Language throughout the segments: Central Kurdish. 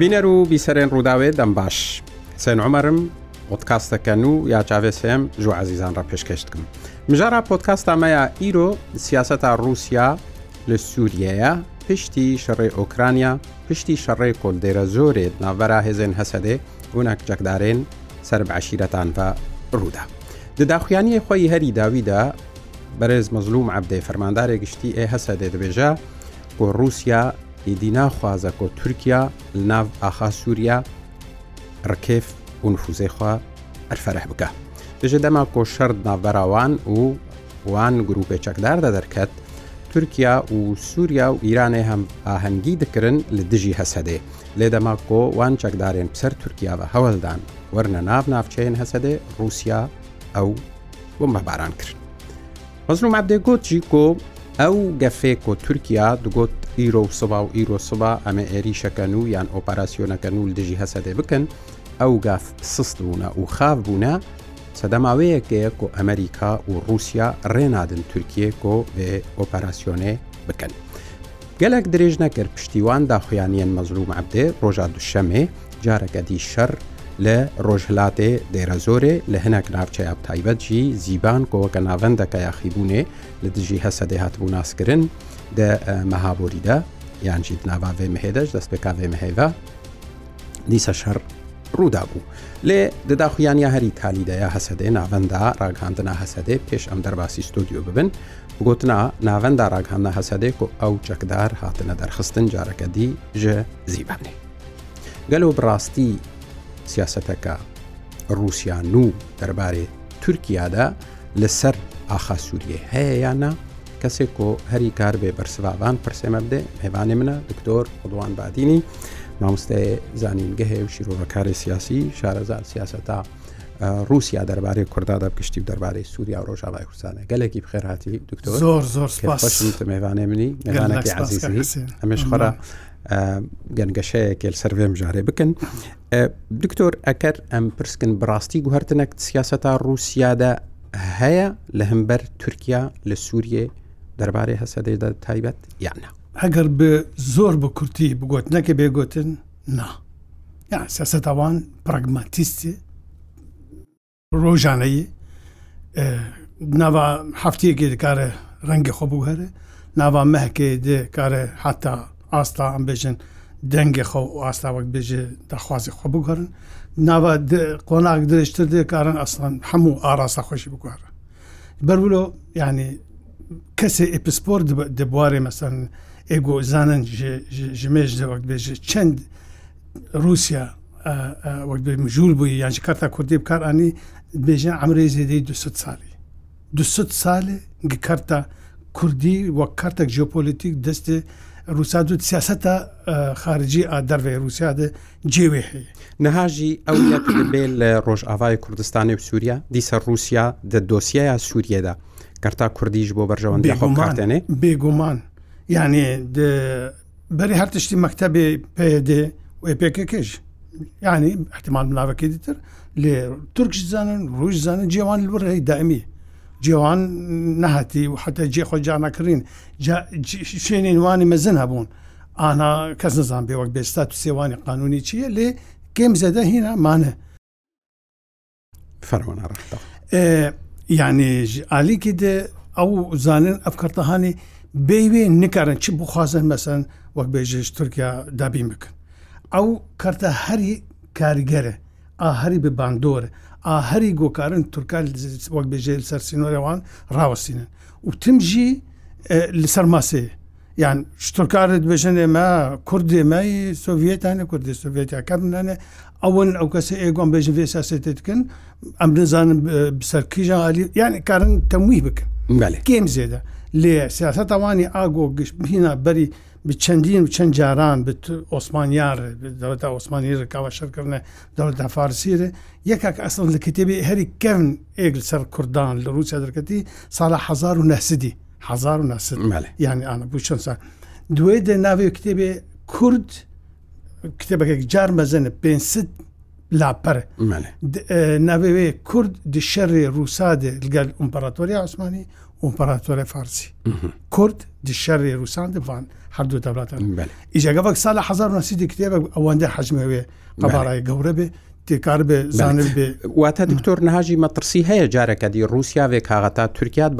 بینەر و بیسەرێن ڕووداوێ دەم باش سێن عمەرم پۆتکاستەکەن و یا چاوێسم ژوو عزیزان ڕە پێشکەشتکم مژارە پۆتکاستامەیە ئیرۆ سیاستا رووسیا لە سووریەیە پشتی شەڕێ ئۆکرانیا پشتی شەڕێ کۆلدێرە زۆرێت ناوەرا هێزن هەسەدێ گونەک جەکدارێن سەر بەعشیرەتان بە ڕوودا دداخیانی خۆی هەری داویدا بەرز مەزلوم عبدێ فەرماندارێک گشتی ئێ هەسە دێ دەبێژە بۆ رووسیا ئیدی ناخوازە کۆ تورکیا لە ناو ئاخا سووریا ڕکێف و نفوزێخوا ئەرفەرح بکە دژە دەما کۆ شەرد ناوبەراوان و وان گروپی چەکداردا دەرکەت تورکیا و سووریا و ئیرانێ هەم ئاهەنگی دەکردن لە دژی هەسەدێ لێ دەما کۆ وان چەکدارێن پسەر تورکیا بە هەوڵدان وەرنە ناو ناوچەیەن هەسەدێ رووسیا ئەو بۆمە باران کرد. مەزلوم عبدێ گوتی کۆ ئەو گەفێ کۆ تورکیا دگوت ئیرۆ و سوبا و ئیرۆ سوبا ئەمە ئێریشەکەن و یان ئۆپەراسسیۆنەکەن و دژی هەسەدێ بکەن ئەو گاف سست بوونە و خاف بوونە سەدەماوەیەکەیە کۆ ئەمریکا و رووسیا ڕێنادن تورکیە کۆ بێ ئۆپەراسسیۆنێ بکەن. گەلک درێژ نەکرد پشتیوان داخوایانیان مەزروم عبدێ ڕۆژا دوشەمێ جارەکە دی شەر لە ڕۆژهلاتێ دێرە زۆرێ لە هەنێک ناوچەیاب تایبەتجی زیبان کۆوەکە ناوەندەکە یاخیبوونێ لە دژی هەسەدەهات بوو ناسکردن de mehaborî de yan jî nava vê mihêdeş destpêka vê mihêve dîsa şer ڕوودا بوو لێ دەداخویانیا هەری تالیدەیە هەسەدێ ناوەندا ڕاگاندنا هەسەدێ پێش ئەم دەرباسی ستودیو ببن گوتنا ناوەندا ڕاگاندە هەسەدێک و ئەو چەکدار هاتنە دەرخستن جارەکە دی ژە زیبانێ گەلو بڕاستی سیاسەتەکە رووسیان و دەربارەی تورکیادا لەسەر ئاخا سووریە هەیە یانە کەسێک کۆ هەری کار بێ بەرسڤوان پرسێمە بدێ هێوانێ منە دکتۆر خودوان بادینی مامۆستای زانینگەهێ و شیرۆڤکاری سیاسی شارەزار سیاسەتا رووسیا دەربارەی کوردادا بکشتی و دەربارەی سووریا و ڕۆژاڵای کوردستانە گەلێکی بخێراتی دکتۆر زۆر زۆر میوانێ منی گەلانێکی عزیزی ئەمەش خۆرە گەنگەشەیەکێ سەرێم ژارێ بکەن دکتۆر ئەکەر ئەم پرسکن بڕاستی گوهرتنەک سیاسەتا رووسیادا هەیە لە هەمبەر تورکیا لە سووریێ دەربارەی هەسەدەیدا تایبەت یاننا ئەگەر بە زۆر بە کورتی بگوت نەکە بێگوتن نا سەسەتەوان پرەگماتیستی ڕۆژانەیە ناوا هەفتەیەکی دەکارە ڕەنگە خۆ بووهرە ناوا مەهکێ دێکارە حتا ئاستا ئەم بێژن دەنگی خۆ و ئاستا وەک بێژێ داخوازی خۆ بگەڕن ناوا قۆناک درێژتر دێکارن ئەسڵان هەموو ئاراستا خۆشی بگوارە بەرولۆ ینی کەسێ ئپسپۆر دەبوارێ مەسەن ئێگۆ زانن ژمێژ دەوەک بێژێ چەند رووسیا وەک مژور بووی یانجی کارتا کوردی بکارانی بێژە ئەمرێ زێدەی دو سالی دو سالێ گکارتا کوردی وەک کارتێک ژۆپۆلیتیک دەستێ رووسا دو سیاستە خارجی ئادەرێ رووسیادە جێوێ هەیە نەهاژی ئەو بێ لە ڕۆژئاوای کوردستانی و سووریا دیسە رووسیا دە دۆسیایە سووریەدا کەرتا کوردیش بۆ بەرژەوەندی خۆمانێ بێگومان یعنی بەری هەر تشتی مەکتتەبێ پێدێ و پێکەکەش یعنی احتیمان بناوەکەی دیتر لێ تورکش زانن ڕۆژ زانن جیێوان لڕێی دائمی جیێوان نەهاتی و حتە جێخۆ جانەکردین شوێنێنوانی مەزن هەبوون ئانا کەس نزان بێ وەک بێستا تو سێوانی قانونی چییە لێ کێم زەدە هینە مانە فەرەوەە ڕختەوە. یعنی علیکی د ئەو زانن ئەف کەتەهانی بێوێ نکارن چی بخوازن مەسەن وەک بێژێش تورکیا دابین بکەن ئەو کەرتە هەری کاریگەرە ئاهری بە باندۆرە ئاهری گۆکارن تورکال وەک بێژێ سەر سینۆرەوان ڕاوەسینن و تمژی لەسەر ماسەیە یان شتکارت بژن ئێمە کوردێمەی سوڤێتانە کوردی سوڤێتیا کەمنانە ئەوەن ئەو کەسە ئێگوان بێژن فێ ساسێت دکن ئەم نزانم سەرکیژە عالی یان کارن تەمووی بکن کێم زێدە لێ سیاست ئەوانی ئاگۆ گشتبیە بەری چەندین و چەند جاران ئۆسمانیار دەڵێت ئۆسمانی ڕکاوە شەرکردە دەڵێت تا فارسیرە یەکک ئەسڵ لە کتێبی هەری کەون ئێگل سەر کوردان لە رووسیا دەکەتی ساڵە 1970 1970 یعنی ئاە بوو چەند سا دوێ دە ناوێ کتێبێ کورد کتێبەکێک جار مەزنە پێ لاپەر ناوێ کورد دیشەڕێ رووسادێ لەگەل ئۆمپەراتۆری عسمانی ئۆمپەراتۆری فارسی کورد دیشەڕێ رووسان دەوان هەردوو دەبلاتن ئیجگە بەک ساال 1970 کتێبە ئەوەندە حەجمەوێ قەبارای گەورە بێ تێکار بێ زانر بێ واتە دکتۆر نهاژی مەترسی هەیە جارەکەدی رووسیاوێک کاغەتا تورکات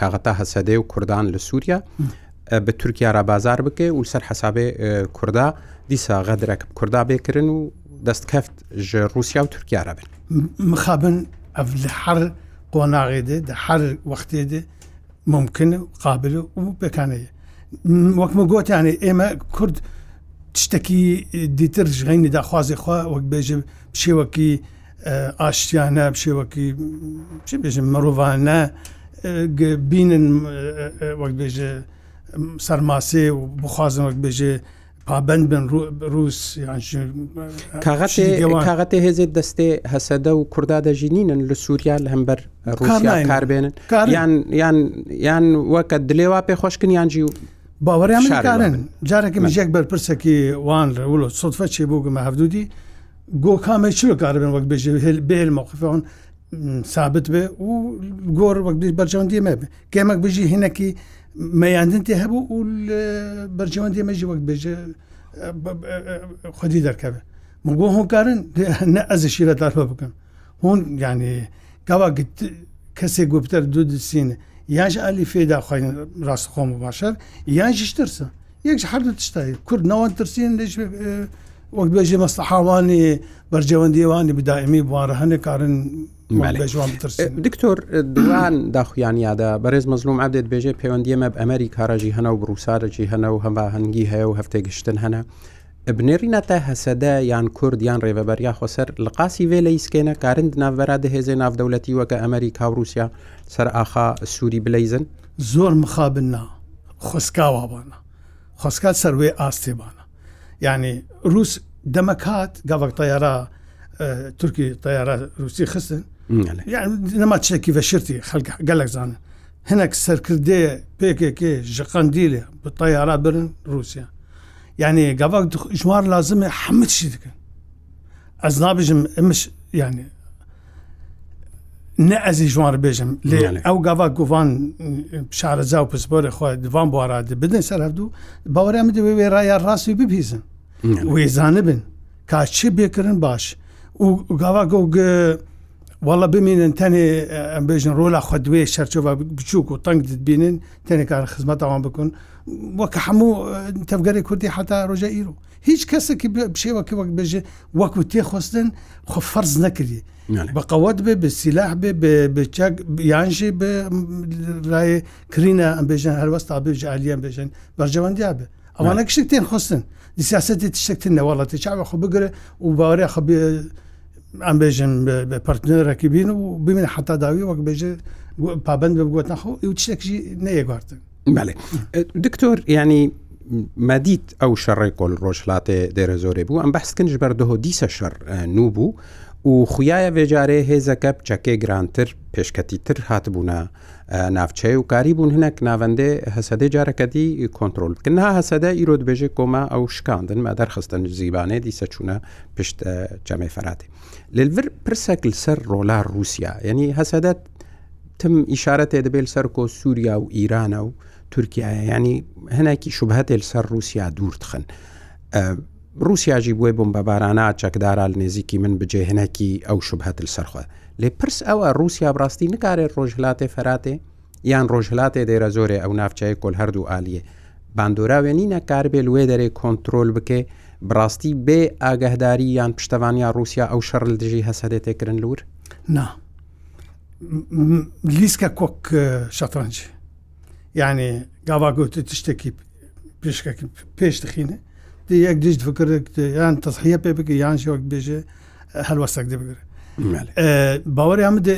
کاغەتا هەسەدەی و کوردان لە سووریا. بە تورکیا را بازار بکە و سەر حسابێ کووردا دیسا غەدرێک کووردا بێکردن و دەستکەفت ژە رووسیا و تورکیارە بن مخابن ئەف لە حر قۆناغێدە دە حر وەختێدە ممکنە قابل و بەکانەیە وەکمە گۆتیانێ ئێمە کورد تشتێکی دیتر ژغینی داخوازی خوا وەک بێژە شێوەکی ئاشتیانە شێوەکی بێژە مرۆڤانە بینن وەک بێژە سەرماسێ و بخوازنەوەک بێژێ پابند بن روس کاغەتێ هێزێت دەستێ هەسەدە و کووردا دەژینینن لە سووریا لە هەمبەر رووسیا کاربێنن یان وەکە دلێوا پێ خۆشکن یانجی و باوەڕیانکارن جارێکی مژێک بەرپرسێکی وان ولو سوتفە چێ بۆ گمە هەفتودی گۆ کامی چلو کاربن وەک بێژێ بێل موقفەوەن ثابت بێ و گۆر وەک بەرجەوەندی مەبێ کێمەک بژی هینەکی مەیاندن تێ هەبوو و بەرجەوان دێمەژی وەک بێژە خودی دەرکەبێ من بۆ هۆکارن نە ئەزشی لە تاارفە بکەم هۆن یعنی گاوا کەسێک گوپتەر دوو دسینە یاش علی فێدا خوێن ڕاست خۆم باشەر یان ژش ترسە یەک هەردوو تشتایی کورد ناوان ترسین لەش وەک بێژێ مەستەحاوانی بەرجەوەندیوانی بدائمی بوارە هەندێک کارن دکتۆر دوان داخویان یادا بەرز مەزلوم عادێت بێژێ پەیوەندیمە ئەمەری کارەژی هەنە و بروسارەی هەنە و هەمبا هەنگی هەیە و هەفتێ گشتن هەنە. بنێرینەتە هەسەدە یان کورد یان ڕێبەبەریا خۆسەر لە قاسی وێ لە ئیسکێنە کارند ناوەرا دەهێزێ نافدەولەتی وەکە ئەمریکا و رووسیا سەر ئاخا سووری بلیزن زۆر مخابننا خۆسکاوابانە خۆسکات سەروێ ئاستێبانە یعنی روس دەمەکات گاوەک تەیارە تورکی تەیارە روسی خستن نەما چێکی بەشرتی خەک گەلک زانن هەنێک سەرکردێ پێکێکێ ژقندی لێ بە تەیارە برن رووسیا یعنی گاوەک ژوار لازمە حمد شی دکن ئەس نابژم ئەمش یعنی ne ezî ji bêjim lê ew gava govan şareza û pisporê xwe divan bara di bidin ser hevdû bawere min wê wê raya rastî bipîzin wê zanibin ka çi bêkirin baş û gava go وڵە بمینن تەنێ ئەم بێژن ڕۆلا خە دوێ شەرچۆڤ بچووک و تەنگ دەبینن تەنێکار خزمەتەوان بکەن وەکە هەموو تەفگەری کوردی حتا ڕۆژە ئیرو هیچ کەسێکی بشێوەکە وەک بێژێ وەکو تێخواستن خۆ فەرز نەکردی بە قەوت بێ بە سیلاح بێ بچک یانژێ بە لایە کرینە ئەم بێژن هەروەستا بێژە علیان بێژن بەرجەوەندیا بێ ئەوانە کشتێن خواستن دیسیاستی تشتن نەوەڵەتی چاوە خۆ بگرە و باوەڕێ خە ئەم بێژم بە پرتنەرەکی بین و ببینە حتا داوی وەک بێژێ پابند بە بگوت نەخۆ و شتێکشی نەیەگواردن بەێ دکتۆر ینی مەدیت ئەو شەڕێ کۆل ڕۆژلاتێ دێرە زۆرێ بوو ئەم بەسکنج بەردەهۆ دیسە شەر نوو بوو و خویایە وێجارێ هێزەکە بچەکێ گرانتر پێشکەتی تر هاتبووە ناوچەی و کاری بوون هەنەک ناوەندێ هەسەدە جارەکەتی کۆنتترۆلکن ها هەسەدە ئیرۆ دبێژێ کۆما ئەو شکاندن مە دەرخستن زیبانێ دیسە چوونە پشت جەمەی فەراتی لەلور پرسەکل سەر ڕۆلا رووسیا یعنی هەسەدەت تم ئیشارەتێ دەبێت سەر کۆ سووریا و ئیرانە و تورکایە ینی هەنێکی شوبهەتێ سەر رووسیا دوورتخن. رووسیاژی بۆی بووم بە بارانە چەکدارا لە نێزیکی من بجێهنەکی ئەو شوبهت سەرخوا لێ پرس ئەوە رووسیا بڕاستی نکارێت ڕۆژهلاتێ فەراتێ یان ڕۆژهلاتێ دەیرە زۆرێ ئەو ناوچەیە کۆل هەردوو عالیە باندۆراوێنینە کار بێ لێ دەرێ کۆنتترۆل بکێ بڕاستی بێ ئاگەهداری یان پشتەوانیا رووسیا ئەو شەڕ دژی هەسەدێ تێکردن لور نا لیسکە کۆک شەترنج یعنی گاوا گوت تشتێکی پێشکە پێش دخینە یەک دیشت فکرت یان تەسحە پێ بکە یان شێوەک بێژێ هەلوەستەک دە بگرێت باوەری ئەمەدێ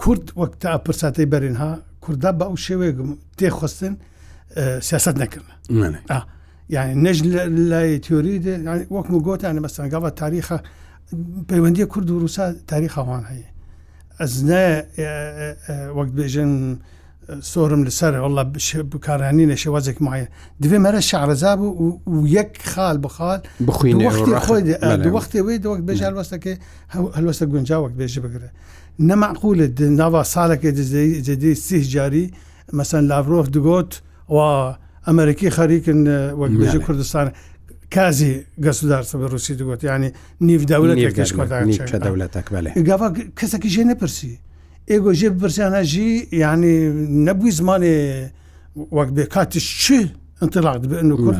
کورد وەک تا پرساتەی بەرین ها کووردا بە ئەو شێوەیە تێخواستن سیاست نەکردن یعنی نەژ لای تیۆری وەکم گۆتیان مەستانگاوە تاریخە پەیوەندی کورد و رووسا تاریخەوان هەیە ئەس نە وەک بێژن سۆرم لەسەر ئەوڵە بکارانی نەشێوازێک مایە دوێ مەرە شارەزا بوو و یەک خال بخال بخینوەختی وێ دەوەک بێژار وەستەکە هەلوەستە گونجاوەک بێژ بگرە نەمەعقولت ناوا ساڵێکی جدی سیح جاری مەسەن لاڤۆف دگوت و ئەمریکی خەریکن وەکبێژە کوردستان کازی گەسودارسە بە رووسی دگوت ینی نیف دەولەت یەکش کۆداولەت گاوا کەسەکی ژێ نەپرسی ئێگۆ ژێ بپرسیانەژی یعنی نەبووی زمانێ وەک بێ کاتیش چی انطلاق بانه كل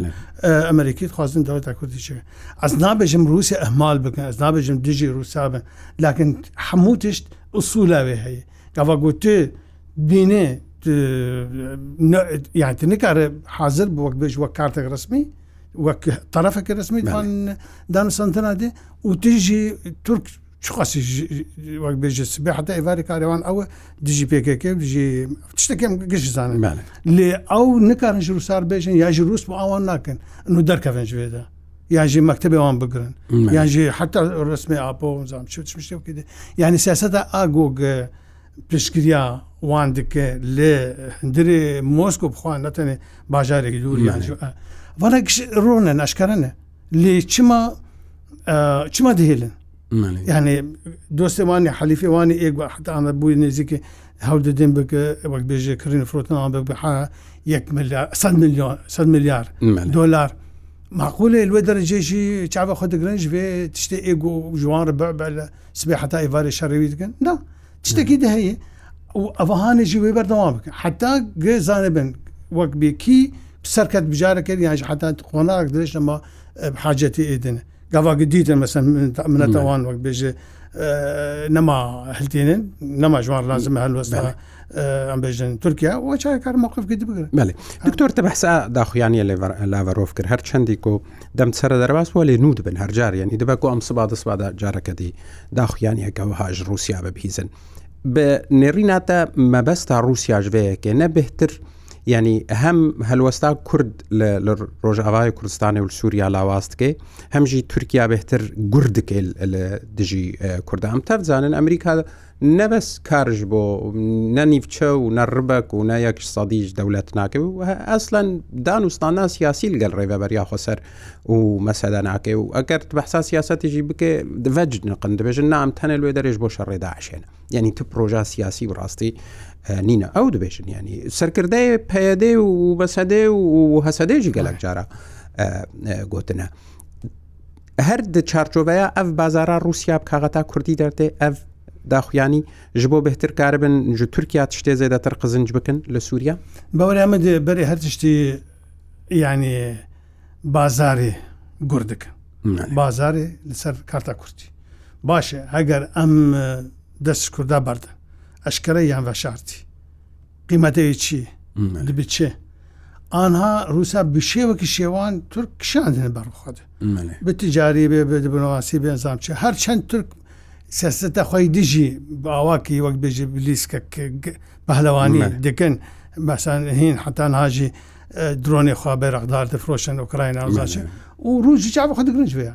امريكيه خوازن دوله كردي شي از نابجم روسيا اهمال بك از نابجم ديجي روسيا بك لكن حموتش اصولا به هي قوا قلت دينه يعني تنكار حاضر بوقت بيج وكارتك رسمي وك طرفك الرسمي دان دانو سنتنا دي وتجي ترك چقاسی وەک بێژە سبێ حتا ئێواری کارێوان ئەوە دژی پێکەکە دژی شتەکەم گەشتزانانمانە لێ ئەو نکارن ژروسار بێژن یاژی رووس بۆ ئەوان ناکەن و دەرکەفێنجێدا یاژی مەکتتەبێوان بگرن یاژی حتا ڕسمی ئاپۆزانام شتێ یعنی سیاستە ئاگۆگ پشتگیریا وان دکە لێ هەندێ مۆسکۆ بخواان نەتەنێ باژارێکی دووریان وەڵە ڕۆنە ناشکەرەنە لێ چما چما دهێلن یعنی دۆستێوانی حەلیفێوانی ئێک حتاانە بووی نزیکە هەو دەدەن بکە وەک بێژێکردن فرۆتنەوە بە بەها 1 میلیۆن 100 میلیار دلار معقولێ لێ دەرەجێژی چاوە خۆ دەگرنج بێ تشتێ ئێگو جوان بە لە سبێ حتا ئێوارێ شەڕەوی دەکەن نا تشتێکی دەهەیە ئەوەهانێکی وێ بەردەوا بکە حتا گێزانە بن وەک بێکی سەرکەت بجارەکە یانش حتا خۆناک درێژەمە حاجەتی ئێدنە gava dîtin me minne wan wek bêje nema hiltînin nema ji wan lazim helwesta em bêjin Türkiye û çayekar maqif gidî bigirin Melê Diktor te behsa daxuyaniye laverrov kir her çendî ku dem sere derbas welê nû dibin her car yanî dibe ku em siba disba da carekedî daxuyaniyeke wiha ji Rusya bibîzin. Bi nêrîna te mebesta Rusya ji vêyekê ne bihtir, ینی هەم هەلوەستا کورد لە ڕۆژاوای کوردستانی و سووریا لاواستکەی هەمژی تورکیا بهتر گوردکە لە دژی کووردا ئەم تەفزانن ئەمریکا نەبەس کارش بۆ نەنیفچە و نەڕبک و نە یەک سەدیش دەولەت ناکە و ئەسلەن دانوستانە سیاسی لەگەل ڕێبەبەریا خۆسەر و مەسەدا ناکێ و ئەگەر بەحسا سیاستێکی بکێ دڤج نقند دەبێژن نام تەنە لێ دەرێش بۆ شەڕێدا عشێنە یعنی تو پرۆژا سیاسی بڕاستی نینە ئەو دەبێشن ینی سەرکردای پەیەدێ و بەسەدێ و هەسەدێژی گەلک جارە گوتنە. هەر چارچۆبەیە ئەف بازارە رووسیا بکغەتا کوردی دەردێ ئەف داخوایانی ji بۆ بهتر کاربن ji تورکیا تشتێ زێدەتر قزنج بکن لە سووریا بەوەرامە بەری هەر تشتی ینی بازارێ گردەکە بازارێ لەسەر کارتا کورتی باشە ئەگەر ئەم دەست کووردا بەردە ئەشکرە یان بەشارتی قیمەتەیەکی لەبێت چێ آنها روسا بشێوەکی شێوان تورک کشاندن بەڕخۆت بتیجاری بێ بێ بنەواسی بێنزانام چێ هەر چەند تورک سیاستە خۆی دژی باواکی وەک بێژی بلیسکە بەهلەوانی دەکەن بەسان هین حتان هاژی درۆنێ خوا بەرەقدار دەفرۆشن ئۆکراین ئازاش و ڕوژی چاوە خەدەگرنج بێ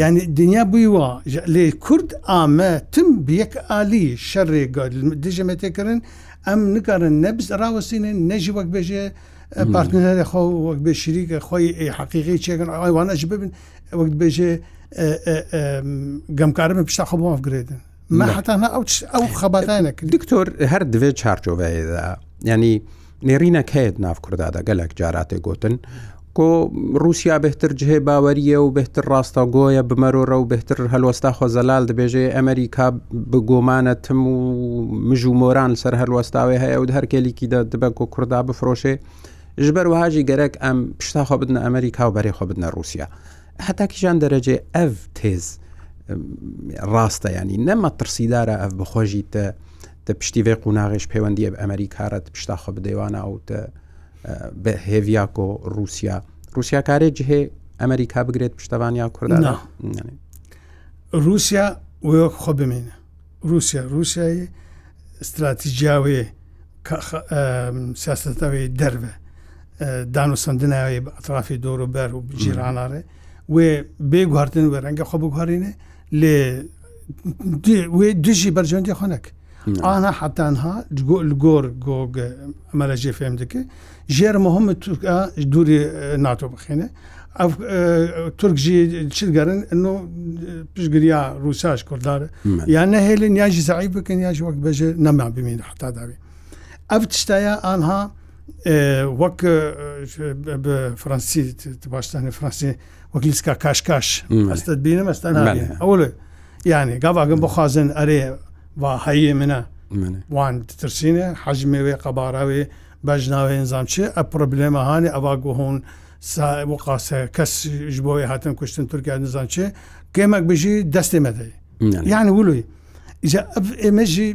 یعنی دنیا بوویوە لێ کورد ئامە تم بەک عالی شەڕێ دژەمەتێکردن ئەم نکارن نەبز ڕاوەسینە نەژی وەک بێژێ پارتنەرە خۆ وەک بێ شیریکە خۆی حقیقی چێکن ئەوانەش ببن وەک بێژێ گەمکارمە پشتا خۆ بۆفگرێتن مە حتاە ئەو ئەو خەباتانە دکتۆر هەر دوێ چارچۆڤەیەدا ینی نێرینەک هەیە ناف کوردادە گەلک جاراتێ گوتن کۆ رووسیا بهتر جهێ باوەریە و بهتر ڕاستەگۆیە بمەرۆرە و بهتر هەلوەستا خۆزەلال دەبێژێ ئەمریکا بگۆمانە تم و مژ و مۆران سەر هەلوەستاوی هەیە و هەرکێلیکی دە دەبە کۆ کووردا بفرۆشێ ژبەر وهاژی گەرەک ئەم پشتاخوا بدنە ئەمریکا و بەرێخوا بدنە رووسیا هەتاکیژان دەرەجێ ئەف تێز ڕاستە ینی نەمە ترسیدارە ئەف بخۆژیتە دە پشتیێ قوناغش پەیوەندی بە ئەمریکارەت پشتاخە بدەیوانە ئەوتە بە هێڤیاکۆ رووسیا رووسیا کارێک جهێ ئەمریکا بگرێت پشتەوانیا کوردان رووسیا وەک خۆ بمێنە رووسیا رووسایی استراتیژیاوێ سیاستەوەی دەربە دان و سندناوی بە ئەطرافی دۆر و بەر و جیرانارێ وێ بێ گواردن وە ڕەنگە خۆ بگوارینێ لێ وێ دژی بەرجەندی خۆنک ئانا حتانها گۆر گۆگ ئەمەرە جێ فێم دکە ژێر مهم تورکا دووری ناتۆ بخێنێ ئەف تورک چگەرن پشگریا رووساش کورددارە یان نەهێلن یاژی زعی بکەن یاژ وەک بەژێ نەمان بمین حتا داوی ئەف تشتایە ئانها وەک فرانسی باشتانە فرانسی وەک لیسکا کاشکاش ئەستت بینە مەستان ئەوە یعنی گاواگەم بخوازن ئەرێ ва ҳайи мина ван тирсине ҳаҷмеве қабараве бажнаве низам чи а проблема ҳани ава гуҳун вуқасе кас ji бо ҳатин куштин туркия низам чи кемак bijî destê me de yani wûlû ev ême jî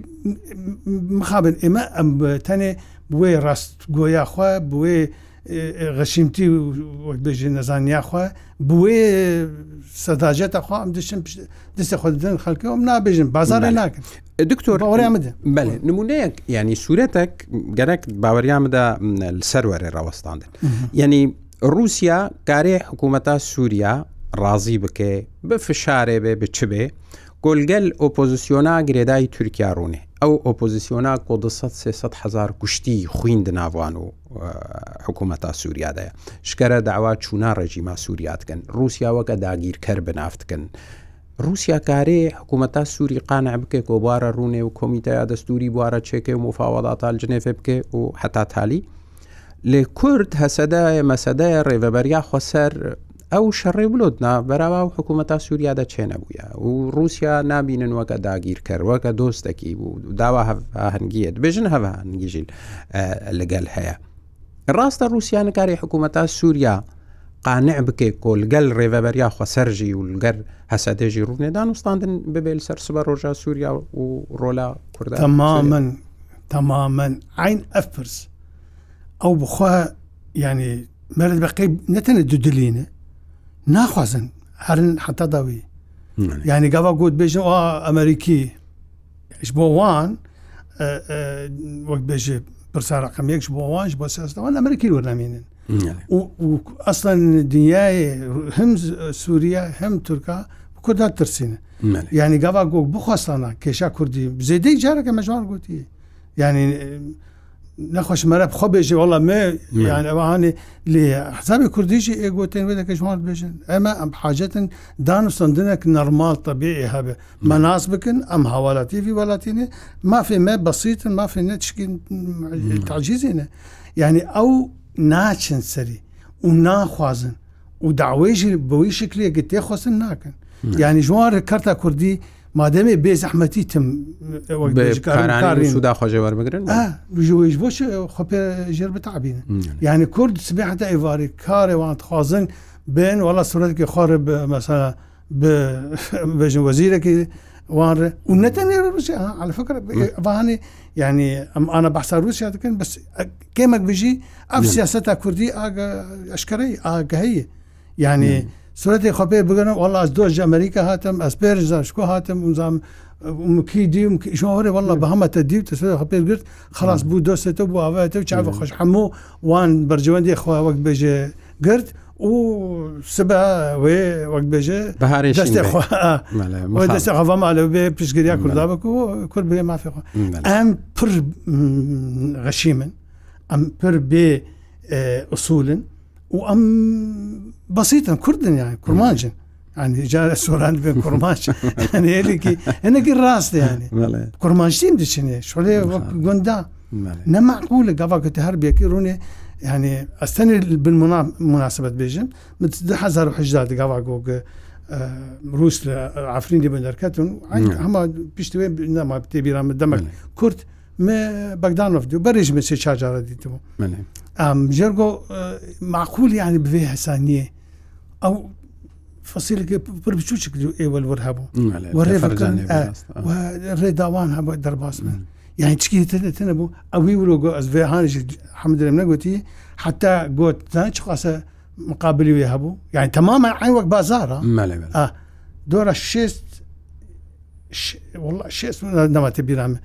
mixabin ême em tenê wê rast goya xwe bi wê غەشیمتی وەک بێژی نەزانیاخوا بێ سەداجێتە خوا ئەم دشم دەستی خودن خەکەەوە نابێژن بازارە ناکەن دکتۆر ئەوریامدە بەێ نمونەیەک ینی سوورەتێک گەرەک باوەریامدا سەر وەرێ ڕەوەستاندن یعنی رووسیا کارێ حکوومەتە سووریا ڕازی بکێ بە فشارێ بێ بچ بێ گۆلگەل ئۆپۆزیسیۆنا گرێدای تورکیا ڕوونێ ئەو ئۆپۆزیسیۆنا هزار گشتی خوین دناوان و حکوومەتا سووریادەیە شکرە داوا چوونا ڕێژیما سووریاتکن رووسیاوەکە داگیرکەر بنافتکن. رووسیا کارێ حکوومەتا سووری قانع بکە کۆبارە ڕوونێ و کۆمیتەیە دەستوری بوارە چێکێ و مفاوەڵاتال جنێفێ بکە و هەتا تالی لێ کورد هەسەدای مەسەدای ڕێڤەبەریا خۆسەر ئەو شەڕێ بلۆت بەراوا و حکوومەتە سووریادا چێنە بووە و رووسیا نبینن وەکە داگیرکەر وەکە دۆستەکی بوو داوا هەنگیت بێژن هەوانگیژیل لەگەل هەیە ڕاستە رووسیانە کاری حکوومەتە سووریا قانع بکەیت کۆلگەل ڕێڤەبەریا خۆسەرژی و لەگەر هەسەدێژی ڕوونێدان وستاندن ببێت سەر سبە ڕۆژە سووریا و ڕۆلا کوردە تەمامەن تەمامەن عین ئەفرس ئەو بخوا ینی مەرد بەقی نەتەنە دودلینە ناخوازن هەرن حتا داوی ینی گاوا گوت بێژن ئەمریکی ش بۆ وان وەک بێژێ پرساڕقم یەکش بۆ وانش بۆ سەوان ئەمریکی وەرنامێنن ئەسڵەن دنیای هەم سووریا هەم تورکا کودا ترسینە ینی گاوا گۆک بخواستانە کێشا کوردی زێدەی جارەکە مەژوار گوتی ینی نەخۆشمەرە بخۆ بێژێ وڵە مێ یان ئەوانێ لێ حسابی کوردیشی ئێگوتێن وێ دەکەشمان بێژن ئەمە ئەم حاجەتن دانوستندنێک نەرمال تەبێ هەبێ مەناس بکن ئەم هاوالاتیوی وڵاتینێ مافێ مە بەسیتن مافێ نەچکین تاجیزیینە یعنی ئەو ناچن سەری و ناخوازن و داوێژی بەوەی شکلێک تێخواستن ناکەن یعنی ژوان کارتا کوردی مادەمێ بێ زەحمەتی تم سوداخواۆژێ وەربگرن ژش بۆ خۆپێ ژێر بتابین یعنی کورد سبێ حتا ئێواری کارێوان خوازن بێن وڵا سورەتێکی خۆرە مەسا بێژن وەزیرەکی وانرە و نەتەنێ رووسیا ئەلفکرڕوانێ یعنی ئەم ئاە بەسا رووسیا دەکەن بەس کێمەک بژی ئەف سیاسەتا کوردی ئاگە ئەشکەی ئاگەهەیە یعنی صورتی خۆپێ بگەنم وڵ ئەس دۆژ ئەمریکا هاتم ئەس پێر زاشکۆ هاتم وزام کی دیم شماوەێ وڵە بە هەمەتە دیوتە سێ خپێر گرت خلاص بوو دۆستێتە بۆ ئاوایەتە و چاوە خۆش هەموو وان بەرجەوەندی خۆی وەک بێژێ گرت و سبە وێ وەک بێژێ بەهارێ دەستێ خەڵام لە بێ پشگریا کووردا بکو و کورد بێ مافێخوا ئەم پر غەشی من ئەم پر بێ ئوسولن و ئەم بەسیتم کوردن یان کورمانجن ئەجارە سۆران بێن کوڕماچ هەنێکی هەنێکی ڕاستیانێ کوڕمانشتیم دچینێ شۆلێ گوندا نەماقول لە گەواکەتی هەر بێکی ڕوونێ یعنی ئەستەنێ بن مناسبەت بێژم هزار گەواگۆگە رووس لە ئافرین دی بەندەرکەتون هەما پشتێ نەما تێبیرامە دەمەل کورت بەگدانۆفتی و بەرێژمە سێ چاجارە دیتەوە جێرگۆ معقولی یانی بێ هەسانیە ئەو فسیلێکی پر بچوچک ئێوە وەر هەبوو ڕێداوان هەبوو دەرباسن یان چکیتەنە بوو ئەوی وروگۆ ئەسێ هاانیشی حمدرم نەگوتی حتا گوت چ خاصە مقابلی وێ هەبوو یعنی تەمامە ئای وەک بازارە دۆرە شست شست نەماتە بیرامە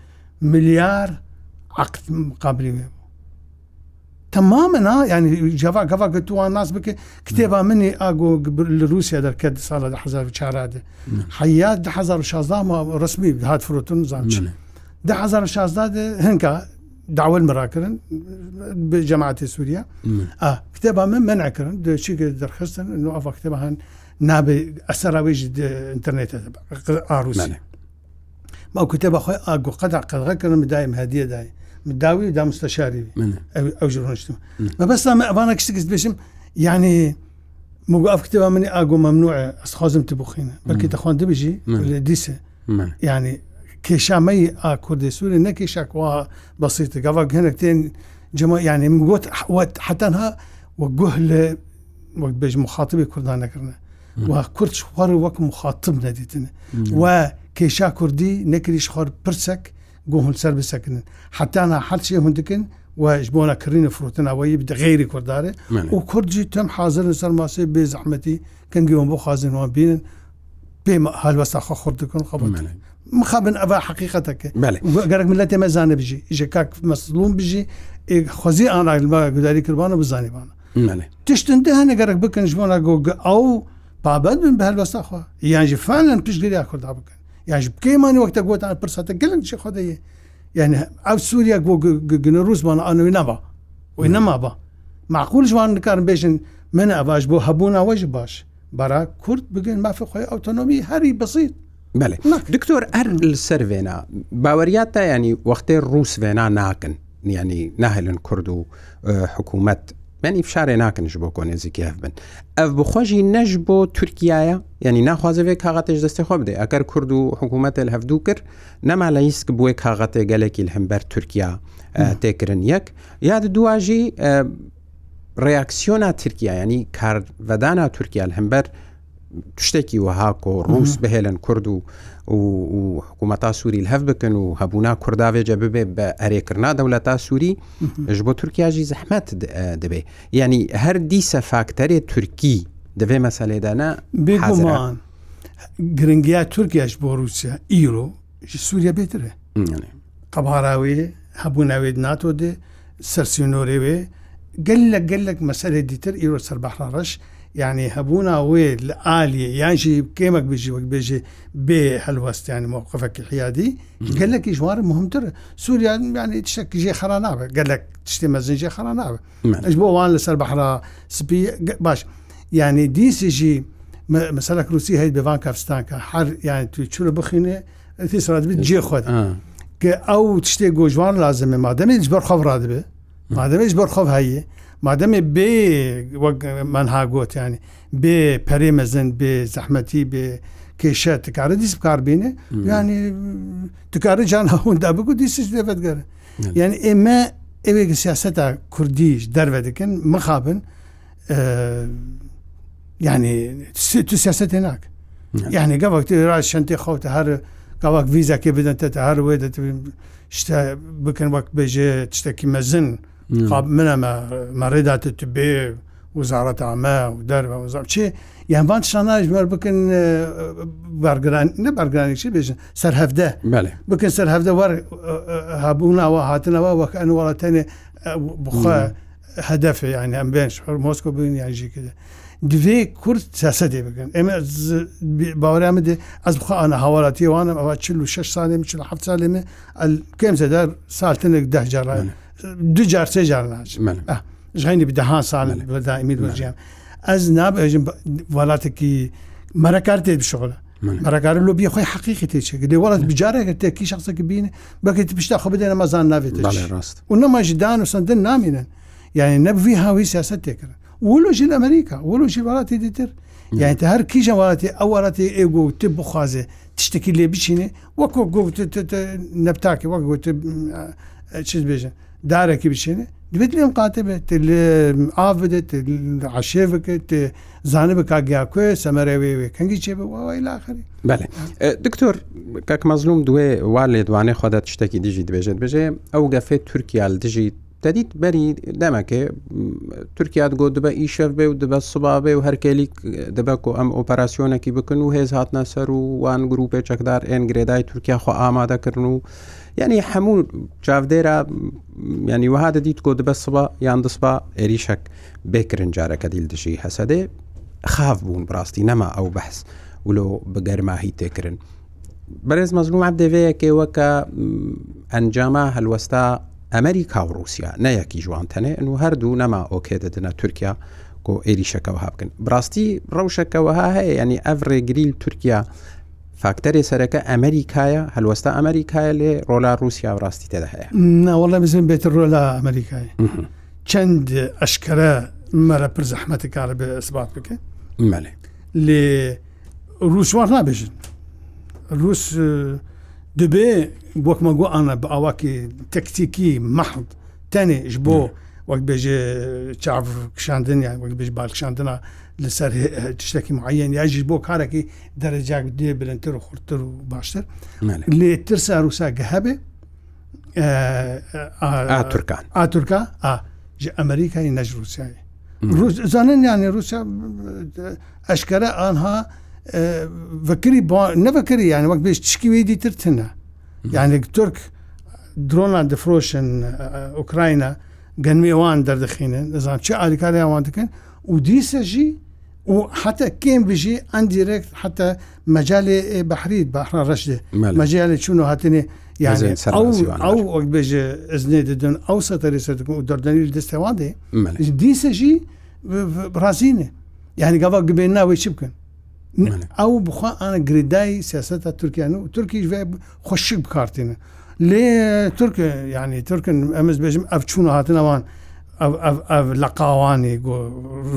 ملیار عقت مقابلی وێ بوو تەمامنا ینی جاوا گەوا گەتووان ناس بکە کتێبا منی ئاگۆ لە رووسیا دەکە ساڵە لە حزار چارادە حیات ده 16 ڕسمی هاات فرۆتون زانچنێ ده 16 هەنکە داول مراکردن جەماعتی سووریا کتێبا من منعکردن دچی دەرخستن ئەف کتێبە هەن نابێ ئەسەراویژ ئینتەرنێتە ئاروسانێ ماو کتێبە خۆی ئاگۆ قەدا قەدغەکردن بدایم هەدیە دای داوی دا مستەشاری ئەو ژڕۆشتم مەبەستامە ئەوانە کشتکەست بێشم یعنی مگو ئەف کتێبا منی ئاگۆ مەمنوعە ئەسخوازم تبخینە بەکی تەخواان دەبژی لە دیسە یعنی کێشامەی ئا کوردی سووری نەکیشاکوا بەسیتە گەوا هەنێک تێن جمە یعنی مگوت حتەنها وەگوه لە وەک بێژ مخاطبی کوردان نەکردە و کورد خوار وەک مخاطب نەدیتن و کێشا کوردی نەکریش خوار پرسەک گو هەن سەر بسەکنن حتانا حەچی هەن دکن و ji bona kirînê firotin awayî bi xêrî kurdarê û Kurd jî tem hazirin ser masê bê zehmetî kengî wan bo xazin wan bînin pê helwesta xwe xurt dikin xebatine. mixabin eva heqîqeteke gerek milletê me zane bijî ji kak meslûm bijî ê xwezî ana gudarî kirbana bizanî bana tiştin de hene gerek bikin ji wana go ew pabend bin bi helwesta xwe yan jî fenlen piştgiriya kurda bikin یاش بکەیمان وەختە گوتان پرسەتە گەلک چی خۆدەیە یعنی ئەو سووریا گۆگنە ڕوزمان ئەنوی نەبا وی نەمابە معقول جوان نکارن بێژن من ئەواش بۆ هەبوون ئەوەش باش بەرا کورد بگەن مافی خۆی ئۆتۆنۆمی هەری بسییت بله دکتۆر ئەر سەرێنا باوەریات تا ینی وەختێ ڕوسێنا ناکن ینی ناهلن کورد و حکوومەت من ئیفشارێ ناکنش بۆ کۆنێزی کف بن ئەف بخۆشی نەش بۆ تورکایە ینی ناخوازەوێت کاغاتێش دەستی خۆ بدێ ئەگەر کورد و حکوومەت هەفتوو کرد نەما لە هیسک بووی کاغاتێ گەلێکی هەمبەر تورکیا تێکردن یەک یاد دواژی ڕیاکسیۆنا ترکیا ینی کارڤدانا تورکیا هەمبەر شتێکی وەهاکۆ ڕوس بهێلن کورد و و حکوومەتا سووری هەف بکەن و هەبوونا کورداوێجە ببێ بە ئەرێکردنا دەولەتا سووری ژ بۆ تورکیاژی زەحمەت دەبێ ینی هەر دیسە فاکتەرێ تورکی دەبێ مەسەلێدانا بێمان گرنگیا تورکیاش بۆ رووسیا ئیرۆ سووریا بێترێ قەباراوێ هەبوو ناوێت ناتۆ دێ سەرسیۆنۆرێوێ گەل لە گەلک مەسەرێ دیتر ئیرۆ سەر بەحڕەش یعنی هەبوونا وێ لە عالیە یانشی کێمەک بژی وەک بێژێ بێ هەلوەستیانی مووقفەکی حیادی گەلێکی ژوارە مهمتر سووریان یانی شتێکژێ خەرا نابێت گەلک شتێ مەزنجێ خەرا نابێت ئەش بۆ وان لەسەر بەحرا سپی باش یعنی دیسیژی مەسەلە کروسی هەیت بەوان کافستانکە هەر یانی توی چورە بخینێ تی سرات بێت جێ خۆت کە ئەو شتێک گۆژوان لازمێ مادەمێت بەرخەف ڕادبێ مادەمێت بەرخەف هەیە مادەمێ بێ منها گوتیانی بێ پەرێ مەزن بێ زەحمەتی بێ کێشە تکارە دیس بکار بینێ ینی تکارە جان هەوندا بگو دیسیش دەبەتگەرە یعنی ئێمە ئێوێ سیاسەتا کوردیش دەرەوە دەکەن مخابن ینی تو سیاست هێناک یعنی گەوەکتی را شەنتی خەوتە هەر گاواک ویزاکێ بدەن تە هەر وێ دەت شتە بکەن وەک بێژێ شتێکی مەزن. منەمە مەڕێداتت بێ وزارەت ئامە و دەرەوە وزار چێ یانبان شانناژمەر بکن بارگران نە بارگرانێکی بێژن سەر هەفتە بکن سەر هەفتە وەر هەبووناوە هاتنەوە وەک ئەنوەڵەتەنێ بخە هەدەفێ یان ئەم بێنش هەرمۆسکۆ بین یانژی کرد. دوێ کورد سیاسە دێ بگەن ئێمە باوەرامە دێ ئەس بخ ئەە هاوڵاتیوانم ئەوە چ و شش سالێ چ ه سالێمە کەم زەدار ساتنێک دەهجارانە. دو جار سێ جار ناچ ژینی بدەها ساڵ بە دائمی دۆژیان ئەس نابێژم وڵاتێکی مەرەکار تێ بشغلە مەرەکار لۆ بی خۆی حقیقی تێچێک دێ وڵات بجارێکە تێکی شخصێکی بینێ بکەیت پشتا خۆ بدێنە مەزان ناوێت ڕاست و نەماژی دان و سندن نامینن یعنی نەبوی هاوی سیاست تێکرا ولۆژی لە ئەمریکا ولۆژی وڵاتی دیتر یعنی هەر کیژە وڵاتی ئەو وڵاتی ئێگو و تێ بخوازێ تشتێکی لێ بچینێ وەکو گوت نەپتاکی وەک گوت چیز بێژە دارێکی بچێنێ دەبێت لێم قاتە بێت ئاف بدێت عشێ بکەیت زانە بە کاگیاکوێ سەمەرەوێوێ کەنگی چێ بە وای لاخری بەێ دکتۆر کەک مەزلوم دوێ وا لێ دوانێ خۆدات شتێکی دژی دەبێژێت بژێ ئەو گەفێت تورکیال دژی دەدیت بەری دەمەکێ تورکیات گۆ دبە ئیشەف بێ و دبە سوبابێ و هەرکێلیک دەبک و ئەم ئۆپەراسیۆنێکی بکن و هێز هاتنە سەر و وان گروپێ چەکدار ئێن گرێدای تورکیا خۆ ئامادەکردن و یعنی هەموو چاودێرە ینی وهادە دیت کۆ دەبە سوە یان دەسبا عێریشک بێکرن جارەکە دیل دژی هەسەدێ خاف بوون بڕاستی نەما ئەو بەحس ولۆ بگەرماهی تێکردن. بەرز مەزلومات دەوەیەکێ وەکە ئەنجامە هەلوەستا ئەمریکا و رووسیا نەیەکی جوانتەنێ ئەن و هەردوو نەما ئۆکێ دەدنە تورکیا کۆ عێریشەکەەوە هابکن. بڕاستی ڕەوشەکەەوە هەیە ینی ئەڤڕێگریل تورکیا فاکتەری سەرەکە ئەمریکایە هەلوەستا ئەمریکایە لێ ڕۆلا رووسیا ڕاستی تێدا هەیە ناوەڵە بزن بێت ڕۆلا ئەمریکای چەند ئەشکرە مەرە پر زەحمەتی کارە بێ سبات بکە مەلێ لێ رووسوار نابێژن رووس دەبێ وەکمەگو ئاە بە ئاواکی تەکتیکی مەحد تەنێ ژ بۆ وەک بێژێ چاو کشاندن یا وەک بێژ بالکشاندنە لەسەر تشتێکی معەن یاژی بۆ کارێکی دەرەجاک دێ برنتر و خورتتر و باشتر لێتر ساروساگە هەبێ ئاتورکان ئاتورکا ji Amerîkayê nej Rusyayê. Zanin yani Rusya eşkere anha vekirî ne vekirî yani wek bêj tişkî wê dîtir tune. Yani Türk drona difroşin Ukrayna genmê wan derdixînin zan çi alîkariya wan dikin û dîse jî و حتى كين بيجي انديريكت حتى مجال بحري بحر رشدة مجال شنو هاتني يعني او او بيجي ازني ددن او ستري ستكون دردني دستوادي دي سجي برازينه يعني قبل قبلنا ويش بكن ئەو بخوا ئاە گریدای سیاستە تورکیان و تورکیش خۆشی بکارتینە لێ تورک ینی تورکن ئەمەز بێژم ئەف چوون هاتنەوان لە قاوانی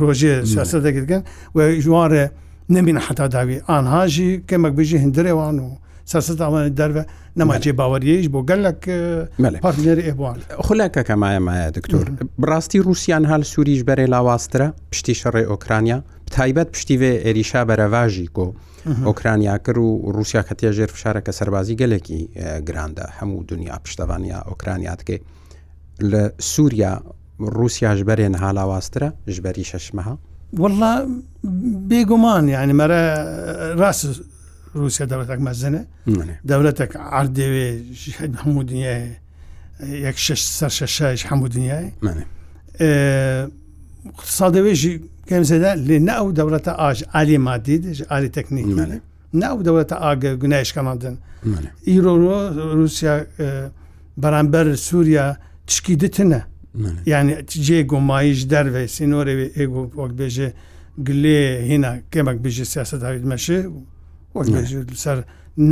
ڕۆژێ سیاست دەگرگەن و ژوارێ نمینە حتا داوی ئاهاژی کەمەک بژی هندرێوان و سیاست ئەوانە دەروە نەماچێ باوەریش بۆ گەلک پارتنێر ئێوان خولەکە کەمایە مایە دکتۆر بڕاستی رووسان هەل سووریش بەرێ لاوااسترە پشتی شەڕێ ئۆکرانیا تایبەت پشتی وێ ئێریشا بەرەواژی کۆ ئۆکرانیا کرد و رووسیا کە تێژێر فشارەکە سەربازی گەلێکی گراندا هەموو دنیا پشتەوانیا ئۆکرانیاتکێ لە سووریا رووسیا ژبەرێن هالاواسترە ژبەری شەشمەها وەڵا بێگومان یعنی مەرە ڕاست رووسیا دەوڵەتێک مەزنە دەولەتێک ئاردێوێ هەموو دنیای یەک شش سەر شەشش هەموو دنیای اقتصادەوێژی کەمزێدا لێ نە ئەو دەوڵەتە ئاژ عالی مادیدش عالی تەکنیکمانە ناو دەوڵەتە ئاگە گونایشکەماندن ئیرۆ رووسیا بەرامبەر سووریا تشکی دتنە یعنی جێ گۆمایش دەروێ سینۆرێ ئێگو وەک بێژێ گلێ هێنا کێمەک بژێ سیاست هاویت مەشێ سەر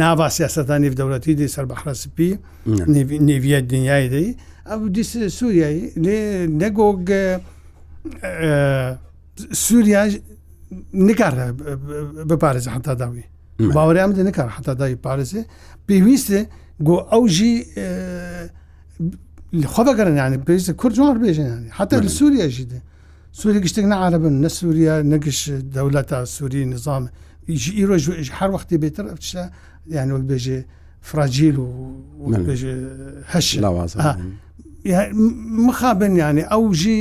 ناوا سیاستان نێف دەوڵەتی دی سەر بەحرەسپی نێویە دنیای دەی ئەو دیس سووریایی لێ نەگۆگ سووریا نکار بپارێز حتا داوی باوەریان دی نکار حتا داوی پارێزێ پێویستە گۆ ئەو ژی خۆ بەگەرن یانی پێویستە کوردجار بێژێنانی حتا لە سووریەژی دێ سووری گشتێک نەعاەبن نە سووریا نەگەش دەولەتە سووری نظام ئیرۆژ هەر وەختی بێتتر ئەفشە یان وەک بێژێ فراجیل و هەش لاوازە مخابن ینی ئەو ژی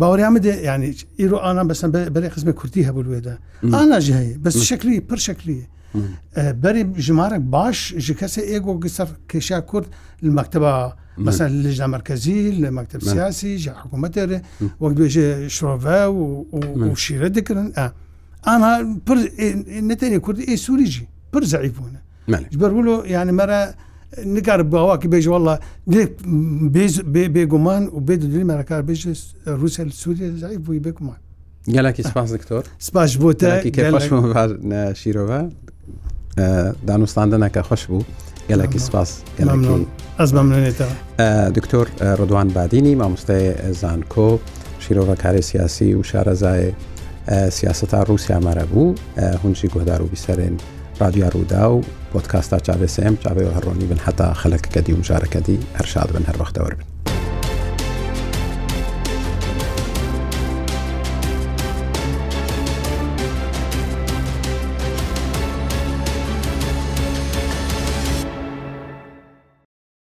باوریامە دێ ینی ئیرۆ ئاان بەسم بەری خزمە کورتی هەبولێدا ئاناژی هەیە بەس شکلی پر شکلیە بەری ژمارەك باش ji kesê êgo gi ser kêşa Kurd li mekteba mesela li jna merkezî li mekteb siyasî ji hikûmetê re wek dê ji şrove û şîre dikirin Ana pir netê Kurd ê Sûî jî pir zeîf bûne ji ber wilo yani mere nikar bawa ki bêj wala bêguman û bê dilî merekar bêj Rusya li Sûriye zeîf bûî bêguman. Gelekî spas diktor. Spas ji bo te şîrove دانوستاندنەکە خۆش بوو گەلکی سپاس ئەس بمێتەوە دکتۆر ڕدوان بادینی مامۆستای زانکۆ شیرۆڤەکاری سیاسی و شارەزای سیاستا رووسیا مەرە بوو هونجی گۆدار و بیسەرێن رادیا ڕوودا و پۆتکاستا چاوێسم چاوێ هەڕۆنی بن هەتا خەلەکەکەدی و مژارەکەدی هەرشاد بن هەروەختەوە بن